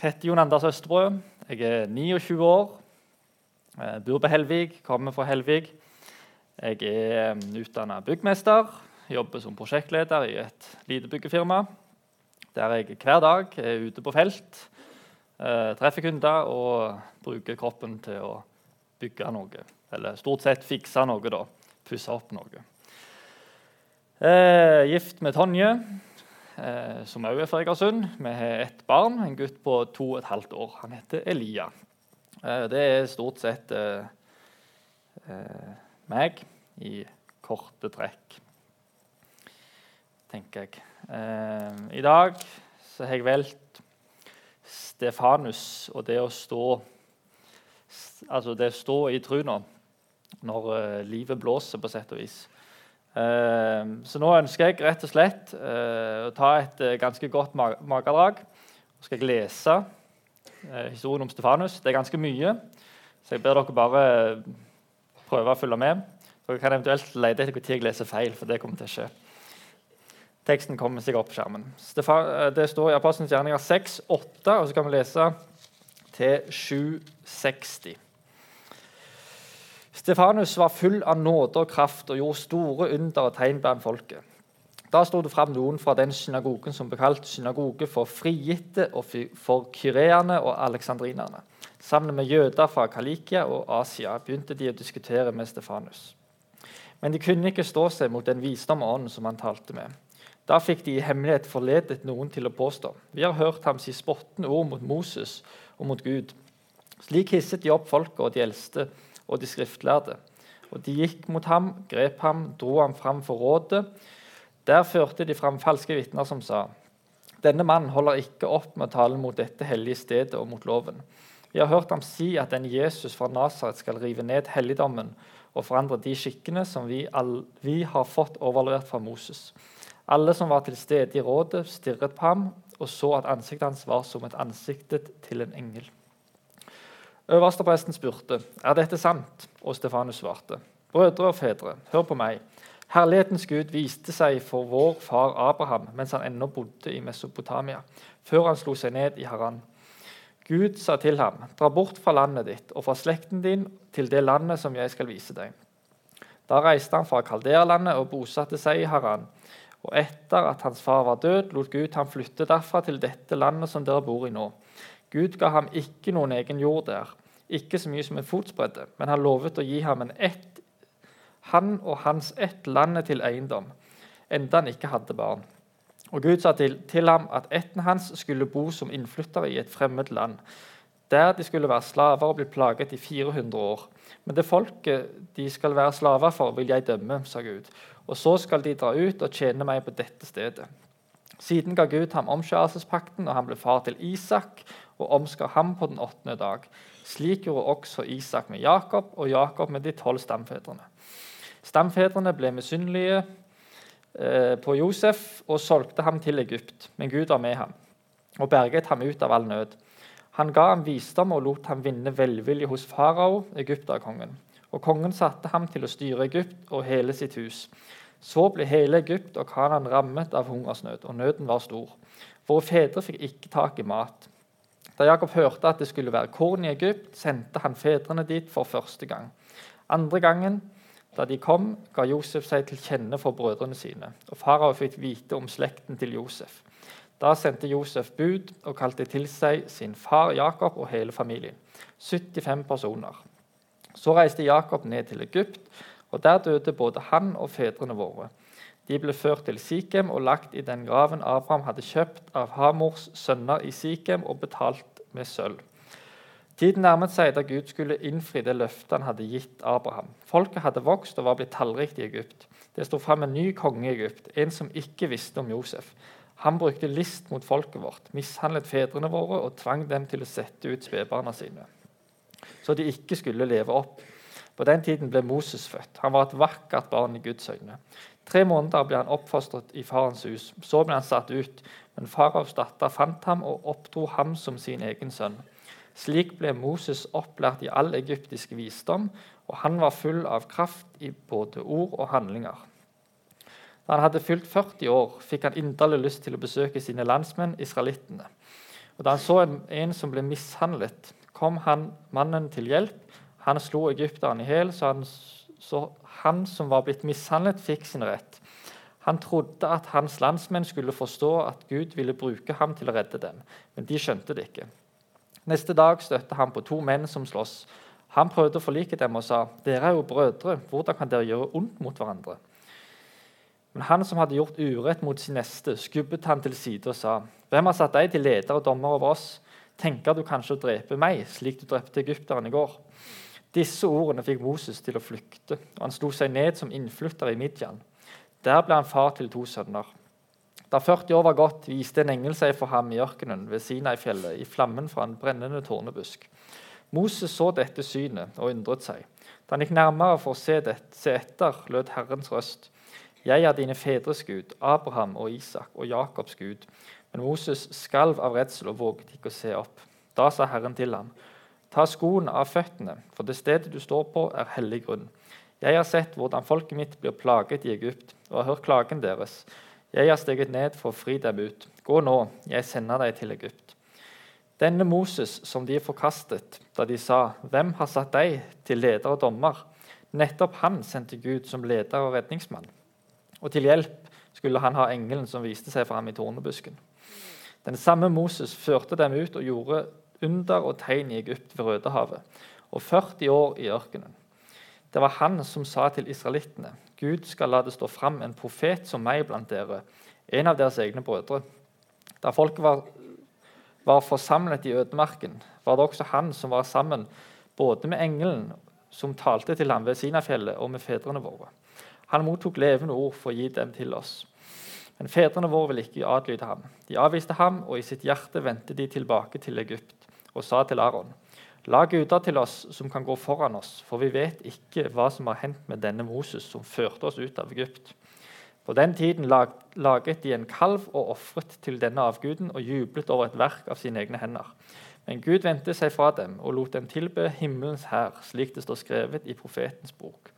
Jeg heter Jon Anders Østerbrø. Jeg er 29 år. Jeg bor på Helvig, kommer fra Helvig. Jeg er utdanna byggmester. Jobber som prosjektleder i et lite byggefirma. Der jeg hver dag er ute på felt, eh, treffer kunder og bruker kroppen til å bygge noe. Eller stort sett fikse noe, da. Pusse opp noe. Eh, gift med Tonje, eh, som òg er fra Egersund. Vi har ett barn, en gutt på to og et halvt år. Han heter Elia. Eh, det er stort sett eh, meg i korte trekk, tenker jeg. I dag så har jeg valgt Stefanus og det å stå Altså det å stå i truna når livet blåser, på sett og vis. Uh, så nå ønsker jeg rett og slett uh, å ta et ganske godt mag magedrag. Så skal jeg lese historien om Stefanus. Det er ganske mye, så jeg ber dere bare prøve å følge med. Dere kan eventuelt lete etter når jeg leser feil, for det kommer til å skje. Teksten kommer seg opp på skjermen. Det står i Apostelens gjerninger 6, 8, og så kan vi lese til 760. Stefanus var full av nåde og kraft og gjorde store under og tegn blant folket. Da sto det fram noen fra den synagogen som ble kalt synagoge for frigitte og for kyreerne og aleksandrinerne. Sammen med jøder fra Kalikia og Asia begynte de å diskutere med Stefanus. Men de kunne ikke stå seg mot den visdom og ånd som han talte med. Da fikk de i hemmelighet forledet noen til å påstå. Vi har hørt ham si spottende ord mot Moses og mot Gud. Slik hisset de opp folket og de eldste og de skriftlærde. Og de gikk mot ham, grep ham, dro ham fram for rådet. Der førte de fram falske vitner som sa:" Denne mannen holder ikke opp med å tale mot dette hellige stedet og mot loven. Vi har hørt ham si at en Jesus fra Nasaret skal rive ned helligdommen og forandre de skikkene som vi, all, vi har fått overlevert fra Moses. Alle som var til stede i rådet, stirret på ham og så at ansiktet hans var som et ansiktet til en engel. Øverstepresten spurte er dette sant, og Stefanus svarte. Brødre og fedre, hør på meg. Herlighetens Gud viste seg for vår far Abraham mens han ennå bodde i Mesopotamia, før han slo seg ned i Haran. Gud sa til ham, dra bort fra landet ditt og fra slekten din til det landet som jeg skal vise deg. Da reiste han fra Kalderlandet og bosatte seg i Haran. Og etter at hans far var død, lot Gud ham flytte derfra til dette landet som dere bor i nå. Gud ga ham ikke noen egen jord der, ikke så mye som en fotsbredde, men han lovet å gi ham ett, han og hans ett landet til eiendom, enda han ikke hadde barn. Og Gud sa til, til ham at ætten hans skulle bo som innflyttere i et fremmed land, der de skulle være slaver og bli plaget i 400 år. Men det folket de skal være slaver for, vil jeg dømme, sa Gud. Og så skal de dra ut og tjene meg på dette stedet. Siden ga Gud ham omskjærelsespakten, og han ble far til Isak og omskar ham på den åttende dag. Slik gjorde også Isak med Jakob og Jakob med de tolv stamfedrene. Stamfedrene ble misunnelige eh, på Josef og solgte ham til Egypt, men Gud var med ham og berget ham ut av all nød. Han ga ham visdom og lot ham vinne velvilje hos farao, egypterkongen. Og kongen satte ham til å styre Egypt og hele sitt hus. Så ble hele Egypt og Kanan rammet av hungersnød, og nøden var stor. Våre fedre fikk ikke tak i mat. Da Jakob hørte at det skulle være korn i Egypt, sendte han fedrene dit for første gang. Andre gangen, da de kom, ga Josef seg til kjenne for brødrene sine. og Farao fikk vite om slekten til Josef. Da sendte Josef bud og kalte til seg sin far Jakob og hele familien. 75 personer. Så reiste Jakob ned til Egypt, og der døde både han og fedrene våre. De ble ført til Sikhem og lagt i den graven Abraham hadde kjøpt av Hamors sønner i Sikhem og betalt med sølv. Tiden nærmet seg da Gud skulle innfri det løftet han hadde gitt Abraham. Folket hadde vokst og var blitt tallrikt i Egypt. Det sto fram en ny konge i Egypt, en som ikke visste om Josef. Han brukte list mot folket vårt, mishandlet fedrene våre og tvang dem til å sette ut spedbarna sine, så de ikke skulle leve opp. På den tiden ble Moses født. Han var et vakkert barn i Guds øyne. Tre måneder ble han oppfostret i farens hus. Så ble han satt ut, men faraos datter fant ham og oppdro ham som sin egen sønn. Slik ble Moses opplært i all egyptisk visdom, og han var full av kraft i både ord og handlinger. Da han hadde fylt 40 år, fikk han inderlig lyst til å besøke sine landsmenn, israelittene. Og Da han så en, en som ble mishandlet, kom han mannen til hjelp. Han slo egypteren i hjel, så, han, så han som var blitt mishandlet, fikk sin rett. Han trodde at hans landsmenn skulle forstå at Gud ville bruke ham til å redde dem, men de skjønte det ikke. Neste dag støtte han på to menn som sloss. Han prøvde å forlike dem og sa, 'Dere er jo brødre. Hvordan kan dere gjøre ondt mot hverandre?' Men han som hadde gjort urett mot sin neste, skubbet han til side og sa, 'Hvem har satt deg til leder og dommer over oss?' 'Tenker du kanskje å drepe meg, slik du drepte egypteren i går?' Disse ordene fikk Moses til å flykte, og han slo seg ned som innflytter i Midjan. Der ble han far til to sønner. Da 40 år var gått, viste en engel seg for ham i ørkenen ved Sinai-fjellet i flammen fra en brennende tornebusk. Moses så dette synet og undret seg. Da han gikk nærmere for å se, det, se etter, lød Herrens røst. Jeg er dine fedres Gud, Abraham og Isak og Jakobs Gud. Men Moses skalv av redsel og våget ikke å se opp. Da sa Herren til ham, ta skoene av føttene, for det stedet du står på, er hellig grunn. Jeg har sett hvordan folket mitt blir plaget i Egypt, og har hørt klagen deres. Jeg har steget ned for å fri dem ut. Gå nå, jeg sender deg til Egypt. Denne Moses som de forkastet da de sa, 'Hvem har satt deg til leder og dommer?' Nettopp han sendte Gud som leder og redningsmann. Og til hjelp skulle han ha engelen som viste seg for ham i tornebusken. Den samme Moses førte dem ut og gjorde under og tegn i Egypt ved Rødehavet, og 40 år i ørkenen. Det var han som sa til israelittene.: Gud skal la det stå fram en profet som meg blant dere, en av deres egne brødre. Da folket var, var forsamlet i ødemarken, var det også han som var sammen både med engelen som talte til ham ved Sinafjellet, og med fedrene våre. Han mottok levende ord for å gi dem til oss. Men fedrene våre ville ikke adlyde ham. De avviste ham, og i sitt hjerte vendte de tilbake til Egypt og sa til Aron.: La guder til oss som kan gå foran oss, for vi vet ikke hva som har hendt med denne Moses som førte oss ut av Egypt. På den tiden laget de en kalv og ofret til denne avguden og jublet over et verk av sine egne hender. Men Gud vendte seg fra dem og lot dem tilbe himmelens hær, slik det står skrevet i profetens bok.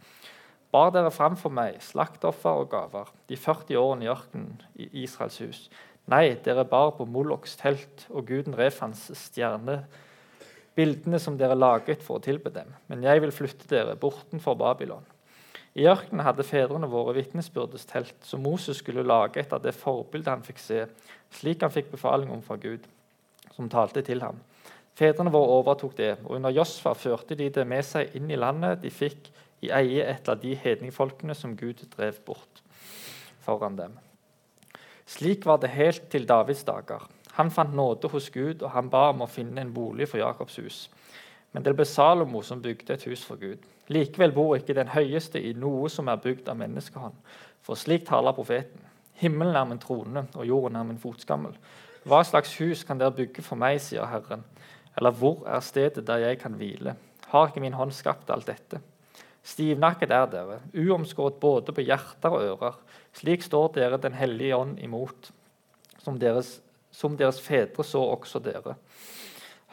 Bar dere fram for meg slaktoffer og gaver, de 40 årene i ørkenen i Israels hus. Nei, dere bar på Moloks telt og guden Refans stjerne bildene som dere laget for å tilbe dem. Men jeg vil flytte dere bortenfor Babylon. I ørkenen hadde fedrene våre vitnesbyrdes telt, som Moses skulle lage etter det forbildet han fikk se, slik han fikk befaling om fra Gud, som talte til ham. Fedrene våre overtok det, og under Josfa førte de det med seg inn i landet de fikk i eie etter de hedningfolkene som Gud drev bort foran dem. Slik var det helt til Davids dager. Han fant nåde hos Gud, og han ba om å finne en bolig for Jakobs hus. Men det ble Salomo som bygde et hus for Gud. Likevel bor ikke den høyeste i noe som er bygd av menneskehånd. For slik taler profeten. Himmelen er min trone, og jorden er min fotskammel. Hva slags hus kan dere bygge for meg, sier Herren. Eller hvor er stedet der jeg kan hvile? Har ikke min hånd skapt alt dette? Stivnakket er dere, uomskåret både på hjerter og ører. Slik står dere Den hellige ånd imot, som deres som deres fedre så også dere.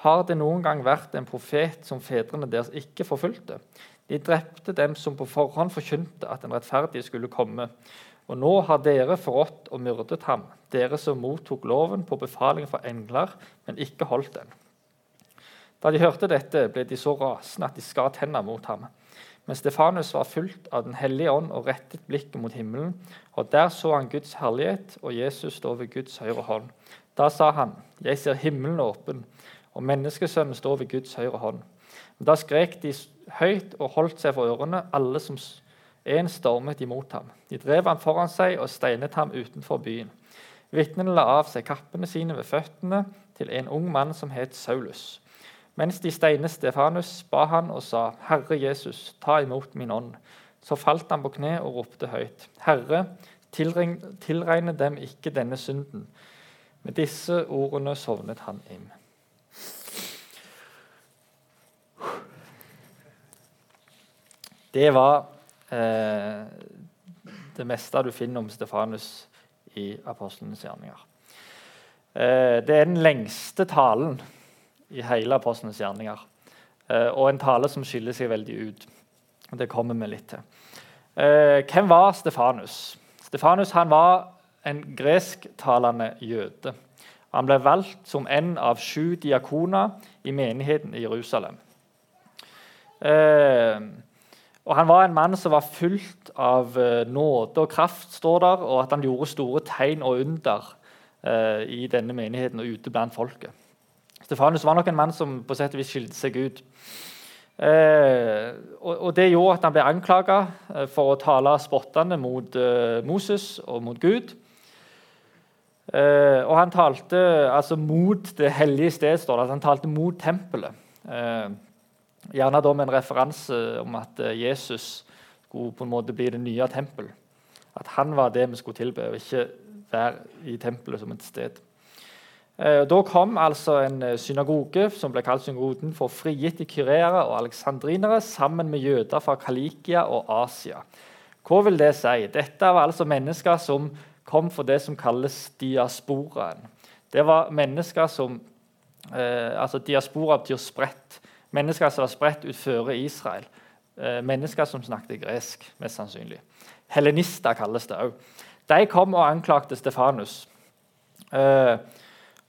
Har det noen gang vært en profet som fedrene deres ikke forfulgte? De drepte dem som på forhånd forkynte at den rettferdige skulle komme. Og nå har dere forrådt og myrdet ham, dere som mottok loven på befaling fra engler, men ikke holdt den. Da de hørte dette, ble de så rasende at de skar tenner mot ham. Men Stefanus var fullt av Den hellige ånd og rettet blikket mot himmelen. og Der så han Guds herlighet og Jesus stå ved Guds høyre hånd. Da sa han, 'Jeg ser himmelen åpen, og menneskesønnen står ved Guds høyre hånd.' Da skrek de høyt og holdt seg for ørene, alle som en stormet imot ham. De drev ham foran seg og steinet ham utenfor byen. Vitnene la av seg kappene sine ved føttene til en ung mann som het Saulus. Mens de steinet Stefanus, ba han og sa, 'Herre Jesus, ta imot min ånd.' Så falt han på kne og ropte høyt, 'Herre, tilregne dem ikke denne synden.' Med disse ordene sovnet han inn. Det var eh, det meste du finner om Stefanus i apostlenes gjerninger. Eh, det er den lengste talen i hele apostlenes gjerninger. Eh, og en tale som skiller seg veldig ut. Det kommer vi litt til. Eh, hvem var Stefanus? Stefanus var en gresktalende jøde. Han ble valgt som en av sju diakoner i menigheten i Jerusalem. Eh, og Han var en mann som var fullt av nåde og kraft, står der, og at han gjorde store tegn og under i denne menigheten og ute blant folket. Stefanus var nok en mann som på sett og vis skilte seg ut. Eh, og, og, Det gjorde at han ble anklaga eh, for å tale spottende mot eh, Moses og mot Gud. Eh, og han talte altså mot det hellige sted, står det. Altså, han talte mot tempelet. Eh, gjerne da med en referanse om at Jesus skulle på en måte bli det nye tempel. At han var det vi skulle tilbe, og ikke være i tempelet som et sted. Eh, da kom altså en eh, synagoge som ble kalt synagogen for frigitte kyreere og aleksandrinere sammen med jøder fra Kalikia og Asia. Hva vil det si? Dette var altså mennesker som kom for det som kalles diasporaen. Det var mennesker som eh, altså Diaspora betyr spredt. Mennesker som var spredt utenfor Israel. Eh, mennesker som snakket gresk, mest sannsynlig. Helenister kalles det òg. De kom og anklagte Stefanus. Eh,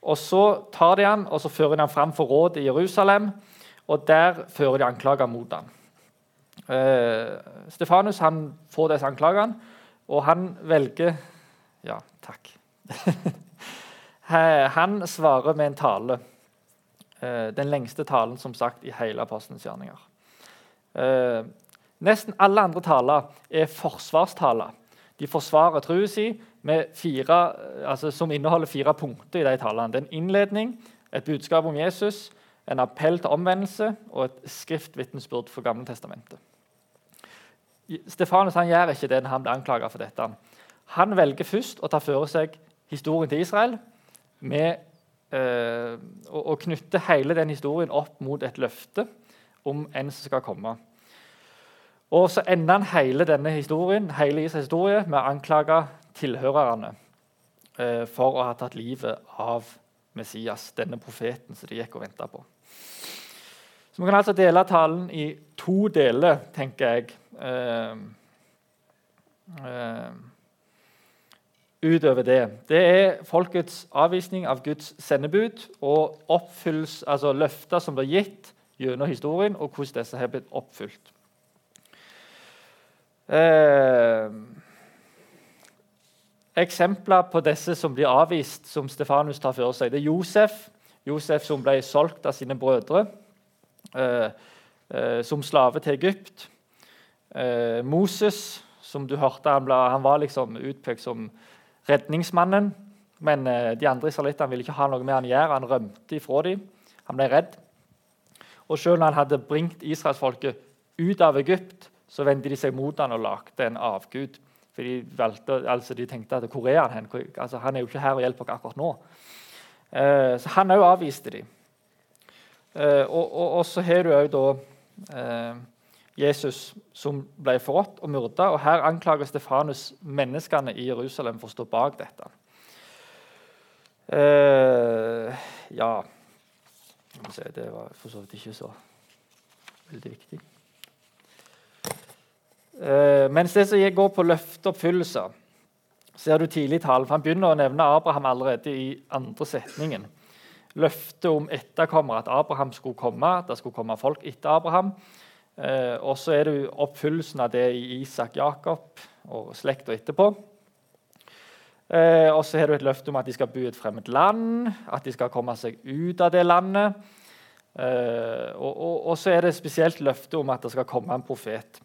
og Så tar de han og så fører de han fram for rådet i Jerusalem. og Der fører de anklager mot ham. Uh, Stefanus han får disse anklagene, og han velger ja, takk. Han svarer med en tale. Uh, den lengste talen som sagt i hele apostelens gjerninger. Uh, nesten alle andre taler er forsvarstaler. De forsvarer troen sin altså, som inneholder fire punkter i de talene. Det er en innledning, et budskap om Jesus, en appell til omvendelse og et skriftvitnesbyrd for Gamle testamentet. Stefanus han gjør ikke det når han blir anklaget for dette. Han velger først å ta for seg historien til Israel med eh, å, å, knytte hele den historien opp mot et løfte om en som skal komme. Og Så ender han hele denne historien hele Israels historie med å anklage tilhørerne eh, for å ha tatt livet av Messias, denne profeten som de gikk og venta på. Så Vi kan altså dele talen i to deler, tenker jeg. Eh, eh, utover det. Det er folkets avvisning av Guds sendebud og altså løfter som ble gitt gjennom historien, og hvordan disse har blitt oppfylt. Eh, eksempler på disse som blir avvist, som Stefanus tar for seg, det er Josef. Josef som ble solgt av sine brødre eh, eh, som slave til Egypt. Eh, Moses, som du hørte, han, ble, han var liksom utpekt som redningsmannen. Men eh, de andre israelittene ville ikke ha noe med han å gjøre. Han rømte ifra dem. Han ble redd. Og selv når han hadde bringt israelsfolket ut av Egypt, så vendte de seg mot han og lagde en avgud. For de, valgte, altså de tenkte at hvor er han hen? Altså, han er jo ikke her og hjelper oss akkurat nå. Eh, så han òg avviste de. Eh, og, og, og, så har du òg da eh, Jesus som ble forrådt og myrda. Og her anklager Stefanus menneskene i Jerusalem for å stå bak dette. Uh, ja Det var for så vidt ikke så veldig viktig. Uh, mens det som går på løfteoppfyllelser, ser du tidlig tall. For han begynner å nevne Abraham allerede i andre setningen. Løftet om etterkommere, at Abraham skulle komme, at det skulle komme folk etter Abraham. Uh, og så er det oppfyllelsen av det i Isak Jakob og slekta etterpå. Uh, og så har du et løfte om at de skal bo i et fremmed land, at de skal komme seg ut av det landet. Uh, og, og, og, så er det spesielt løftet om at det skal komme en profet.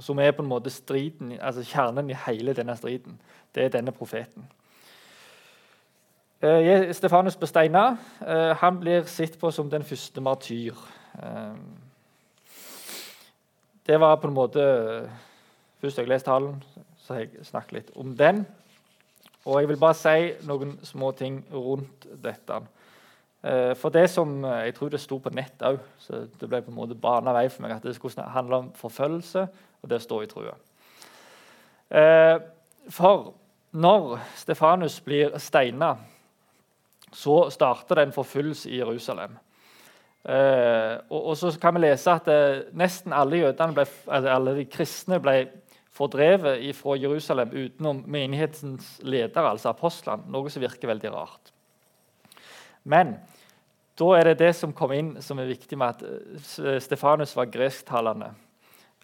Som er på en måte striden, altså kjernen i hele denne striden. Det er denne profeten. Eh, Stefanus Besteina eh, han blir sett på som den første martyr. Eh, det var på en måte Først jeg leste talen, så har jeg snakket litt om den. Og jeg vil bare si noen små ting rundt dette. Eh, for det som Jeg tror det sto på nett òg, så det ble på en måte bana vei for meg at det skulle handle om forfølgelse, og det står i trua. Eh, for når Stefanus blir steina, så starter det en forfølgelse i Jerusalem. Uh, og, så kan vi lese at uh, nesten alle, ble, alle de kristne ble fordrevet fra Jerusalem utenom menighetens leder, altså apostlene, noe som virker veldig rart. Men da er det det som kom inn som er viktig med at eh, Stefanus var gresktalende.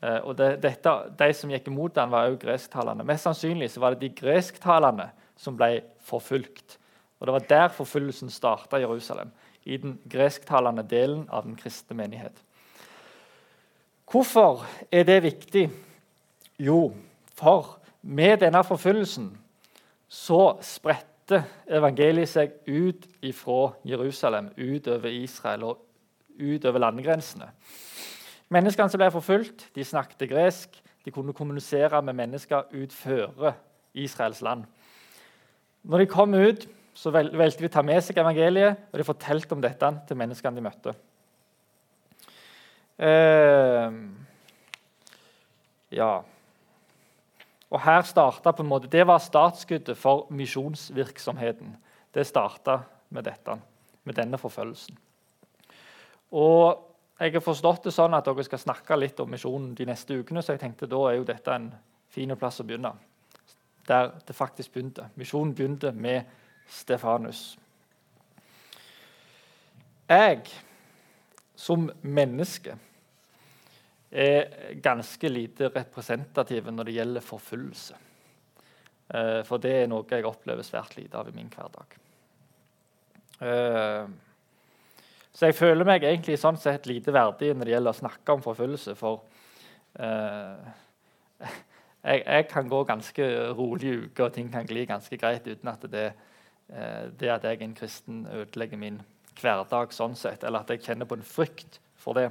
Eh, og det, dette, De som gikk imot han var også gresktalende. Mest sannsynlig var det de gresktalende som ble forfulgt. Og Det var der forfølgelsen starta i Jerusalem. I den gresktalende delen av den kristne menighet. Hvorfor er det viktig? Jo, for med denne forfølgelsen så spredte evangeliet seg ut fra Jerusalem, utover Israel og utover landegrensene. Menneskene som ble forfulgt, de snakket gresk. De kunne kommunisere med mennesker utføre Israels land. Når de kom ut, så valgte de å ta med seg evangeliet, og de fortalte om dette til menneskene de møtte. Eh, ja Og her starta på en måte, Det var startskuddet for misjonsvirksomheten. Det starta med dette, med denne forfølgelsen. Og Jeg har forstått det sånn at dere skal snakke litt om misjonen de neste ukene, så jeg tenkte da er jo dette en fin plass å begynne. Der det faktisk begynte. Misjonen begynte med Stefanus. Jeg som menneske er ganske lite representativ når det gjelder forfølgelse. Eh, for det er noe jeg opplever svært lite av i min hverdag. Eh, så jeg føler meg egentlig sånn sett lite verdig når det gjelder å snakke om forfølgelse. For eh, jeg, jeg, kan gå ganske rolig i uka, og ting kan gli ganske greit uten at det, det at jeg er en kristen, ødelegger min hverdag sånn sett, eller at jeg kjenner på en frykt for det.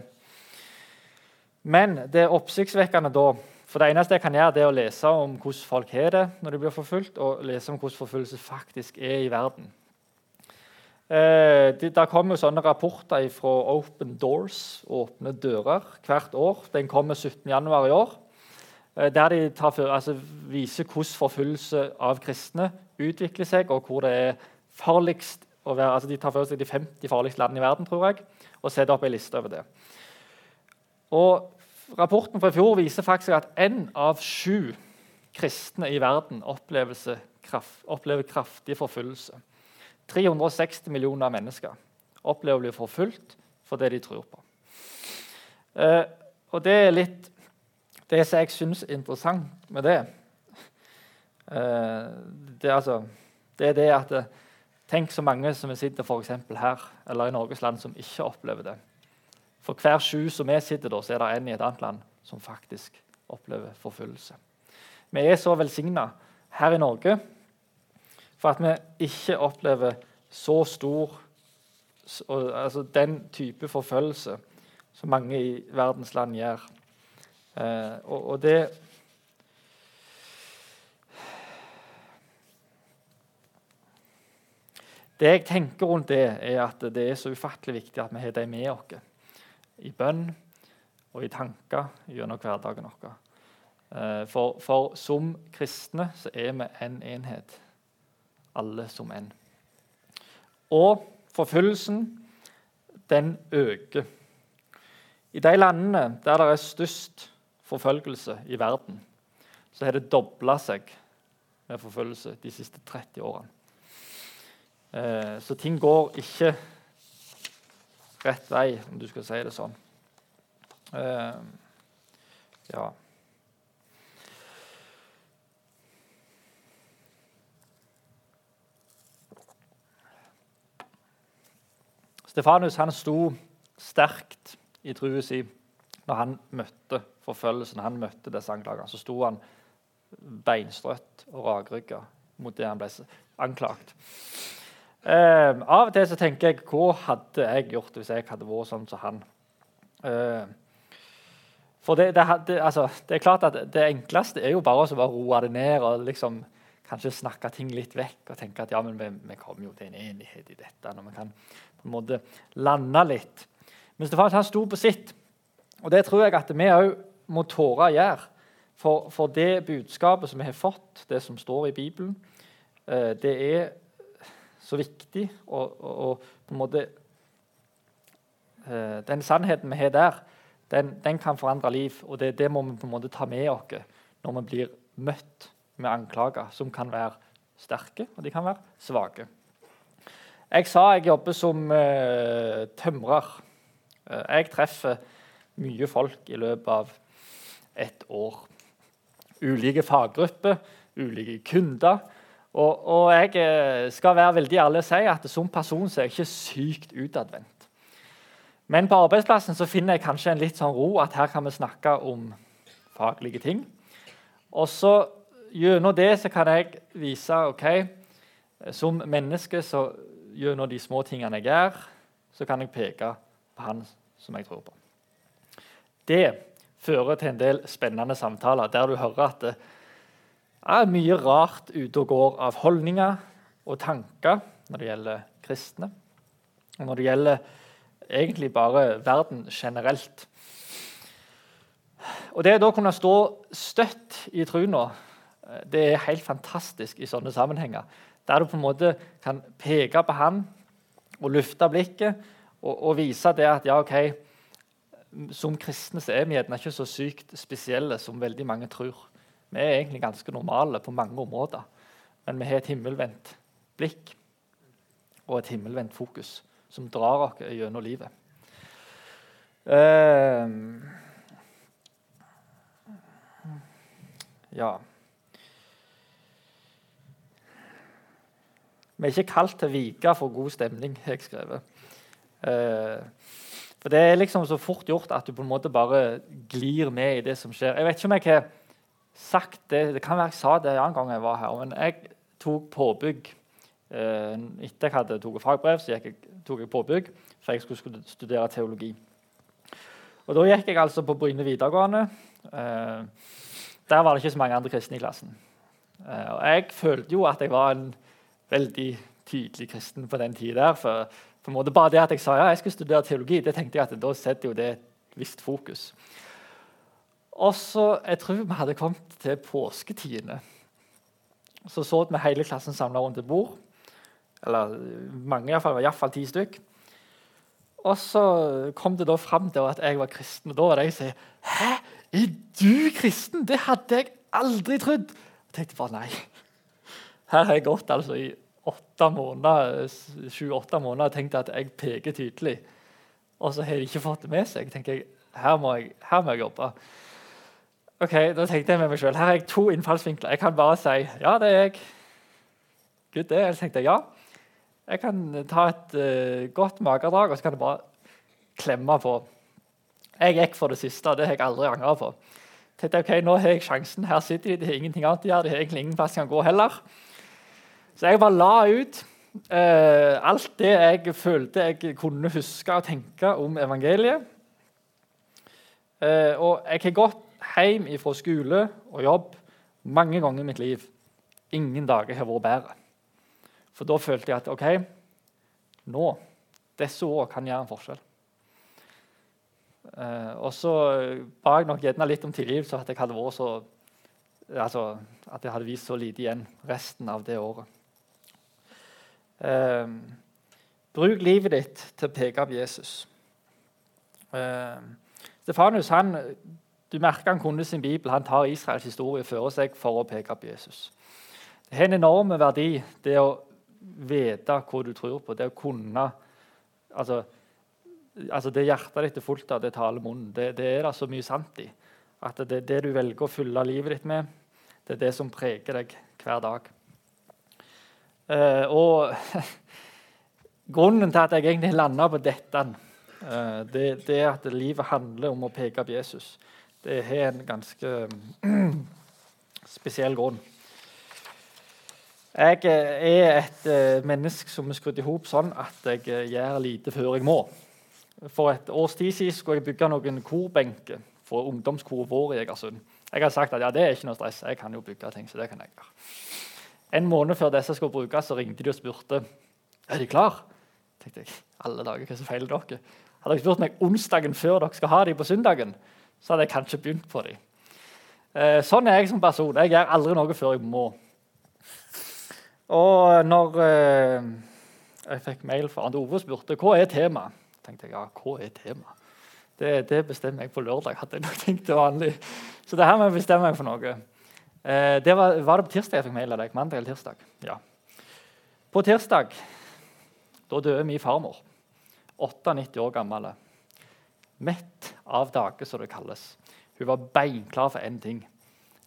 Men det er oppsiktsvekkende da for Det eneste jeg kan gjøre, det er å lese om hvordan folk har det når de blir forfulgt, og lese om hvordan forfølgelse faktisk er i verden. Eh, det, der kommer sånne rapporter fra Open Doors, åpne dører, hvert år. Den kommer 17.1 i år. Eh, der de for, altså, viser hvordan forfølgelse av kristne utvikler seg, og hvor det er farligst å være, altså De tar for seg de 50 farligste landene i verden, tror jeg, og setter opp en liste over det. Og Rapporten fra i fjor viser faktisk at én av sju kristne i verden opplever kraftig forfølgelse. 360 millioner mennesker opplever å bli forfulgt for det de tror på. Eh, og det er litt det som jeg syns er interessant med det. Eh, det, altså, det, er det at Tenk så mange som sitter for her eller i Norges land som ikke opplever det. For hver sju som vi sitter der, så er det en i et annet land som faktisk opplever forfølgelse. Vi er så velsigna her i Norge for at vi ikke opplever så stor altså den type forfølgelse som mange i verdens land gjør. Eh, og, det Det jeg tenker rundt det, er at det er så ufattelig viktig at vi har dem med oss i bønn og i tanker gjennom hverdagen vår. Eh, for, for, som kristne så er vi en enhet, alle som en. Og forfølgelsen, den øker. I de landene der det er størst forfølgelse i verden, så har det dobla seg med forfølgelse de siste 30 årene. Eh, så ting går ikke rett vei, om du skal si det sånn. Uh, ja. Stefanus han sto sterkt i trua si når han møtte forfølgelsen, han møtte disse anklagene. Så sto han beinstrøtt og rakrygga mot det han ble anklagt. Eh, av og til så tenker jeg hva hadde jeg gjort hvis jeg hadde vært sånn som han? Eh, for det, det, det, altså, det, er klart at det enkleste er jo bare å roe det ned og liksom kanskje snakke ting litt vekk og tenke at ja, men vi, vi kommer jo til en enighet i dette. når vi kan på en måte lande litt. Men Stefanus han sto på sitt, og det tror jeg at vi òg må tåre å gjøre. For, for, det budskapet som vi har fått, det som står i Bibelen, uh, det er så viktig. Og, og, på en måte uh, Den sannheten vi har der, den, den, kan forandre liv. Og det, det, må vi på en måte ta med oss når vi blir møtt med anklager som kan være sterke, og de kan være svake. Jeg sa jeg jobber som uh, tømrer. Uh, jeg treffer mye folk i løpet av et år. Ulike faggrupper, ulike kunder. Og, og, jeg eh, skal være veldig ærlig og si at som person så er jeg ikke sykt utadvendt. Men på arbeidsplassen så finner jeg kanskje en litt sånn ro at her kan vi snakke om faglige ting. Og så gjennom det så kan jeg vise ok, som menneske så gjennom de små tingene jeg gjør, så kan jeg peke på han som jeg tror på. Det fører til en del spennende samtaler der du hører at det er mye rart ute og går av holdninger og tanker når det gjelder kristne, og når det gjelder egentlig bare verden generelt. Og Det å da kunne stå støtt i trua, det er helt fantastisk i sånne sammenhenger. Der du på en måte kan peke på han og løfte blikket og, og vise det at ja, ok, som kristne så er vi gjerne ikke så sykt spesielle som veldig mange tror. Vi er egentlig ganske normale på mange områder, men vi har et himmelvendt blikk og et himmelvendt fokus som drar oss gjennom livet. Uh, ja Vi er ikke kalt til å vike for god stemning, har jeg skrevet. Uh, for Det er liksom så fort gjort at du på en måte bare glir med i det som skjer. Jeg vet ikke om jeg har sagt det Det kan være jeg sa det en annen gang jeg var her. Men jeg tok påbygg eh, etter jeg hadde tatt fagbrev. så jeg, tok jeg påbygg for jeg skulle studere teologi. Og Da gikk jeg altså på Bryne videregående. Eh, der var det ikke så mange andre kristne i klassen. Og Jeg følte jo at jeg var en veldig tydelig kristen på den tida. For på Bare det at jeg sa ja, jeg skulle studere teologi, det tenkte jeg at da setter jo det et visst fokus. Og så, Jeg tror vi hadde kommet til påsketidene. Så så vi hele klassen samla rundt et bord. Eller mange, iallfall. Iallfall ti stykk. Og så kom det da fram til at jeg var kristen. Og da var det jeg som sa Hæ, er du kristen? Det hadde jeg aldri trodd. Jeg tenkte bare nei. Her har jeg gått altså i sju-åtte måneder og tenkt at jeg peker tydelig. Og så har de ikke fått det med seg. tenker jeg, her må jeg, her må jeg jobbe. Ok, Da tenkte jeg med meg selv, her har jeg to innfallsvinkler. Jeg kan bare si ja, det er jeg. Gud, det. Eller tenkte jeg ja. Jeg kan ta et uh, godt magedrag og så kan jeg bare klemme på. Jeg gikk for det siste, det har jeg aldri angra på. tenkte ok, Nå har jeg sjansen. Her sitter de, det har ingenting annet å gjøre. De har egentlig ingen plass de kan gå heller. Så jeg bare la ut uh, alt det jeg følte jeg kunne huske og tenke om evangeliet. Uh, og jeg har gått hjem fra skole og jobb mange ganger i mitt liv. Ingen dager har vært bedre. For da følte jeg at OK, nå Disse årene kan gjøre en forskjell. Uh, og så ba jeg nok gjerne litt om tilgivelse at jeg hadde vært så altså, at jeg hadde vist så lite igjen resten av det året. Eh, bruk livet ditt til å peke opp Jesus. Eh, Stefanus han, du merker han kunne sin bibel. Han tar Israels historie føre seg for å peke opp Jesus. Det har en enorm verdi, det å vite hva du tror på. Det å kunne altså, altså Det hjertet ditt er fullt av, det taler munnen. Det, det er det så mye sant i. At det det du velger å fylle livet ditt med, det er det som preger deg hver dag. Uh, og grunnen til at jeg egentlig landa på dette, uh, det, det, er at livet handler om å peke på Jesus. Det har en ganske spesiell grunn. Jeg er et menneske som er skrudd i hop sånn at jeg gjør lite før jeg må. For et års tid siden skulle jeg bygge noen korbenker for ungdomskoret vår i Egersund. Jeg har sagt at ja, det er ikke noe stress, jeg kan jo bygge ting. så det kan jeg gjøre. En måned før disse skulle brukes, så ringte de og spurte er de klar. tenkte jeg, alle dager, hva som feiler dere? Hadde dere spurt meg onsdagen før dere skal ha dem på søndagen, så hadde jeg kanskje begynt på dem. Eh, sånn er jeg som person. Jeg gjør aldri noe før jeg må. Og når eh, jeg fikk mail fra Arne Ove og spurte hva er temaet, tenkte jeg ja, hva er temaet? Det, det, bestemmer jeg på lørdag. hadde jeg nok tenkt til vanlig. Så det her må jeg bestemme meg for noe. Eh, det var, var, det på tirsdag jeg fikk mail av deg? Mandag eller tirsdag? Ja. På tirsdag Da døde min farmor. 98 år gammel. Mett av dage, som det kalles. Hun var beinklar for én ting.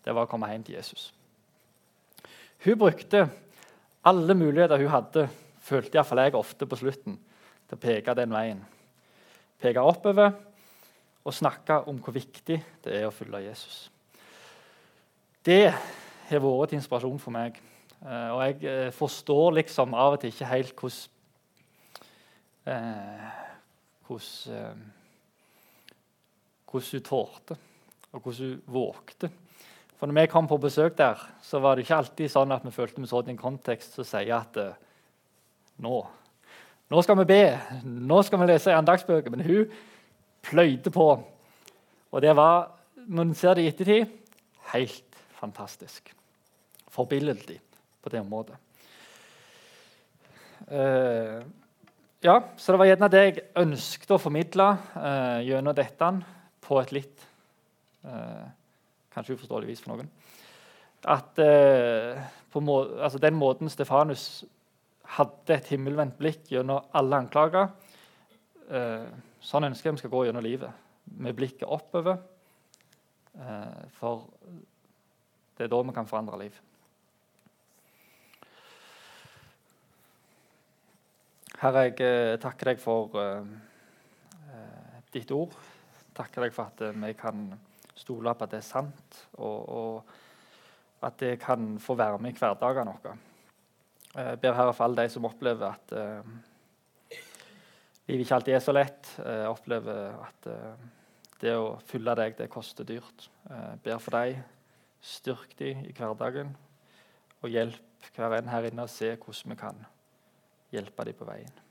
Det var å komme hjem til Jesus. Hun brukte alle muligheter hun hadde, følte iallfall jeg ofte på slutten, til å peke den veien. Peke oppover og snakke om hvor viktig det er å følge Jesus. Det har vært til inspirasjon for meg. Eh, og jeg eh, forstår liksom av og til ikke helt hvordan eh, hvordan, hun tålte, og hvordan hun vågte. For når vi kom på besøk der, så var det ikke alltid sånn at vi følte vi så i en kontekst som sier at nå, nå skal vi be, nå skal vi lese andagsbøker. Men hun pløyde på. Og det var, når en ser det i ettertid, helt fantastisk. Forbilledlig på det området. Uh, ja, så det var gjerne det jeg ønsket å formidle uh, gjennom dette på et litt uh, Kanskje uforståelig vis for noen. At må, altså den måten Stefanus hadde et himmelvendt blikk gjennom alle anklager Sånn ønsker jeg vi skal gå gjennom livet, med blikket oppover. for det er da vi kan forandre liv. Herre, jeg eh, takker deg for uh, ditt ord. Takker deg for at uh, vi kan stole på at det er sant, og, og at det kan få være med i hverdagen vår. Jeg ber Herre for alle de som opplever at uh, livet ikke alltid er så lett. Jeg opplever at det å følge deg, det koster dyrt. Jeg ber for deg. Styrk dem i hverdagen, og hjelp hver en her inne å se hvordan vi kan hjelpe dem på veien.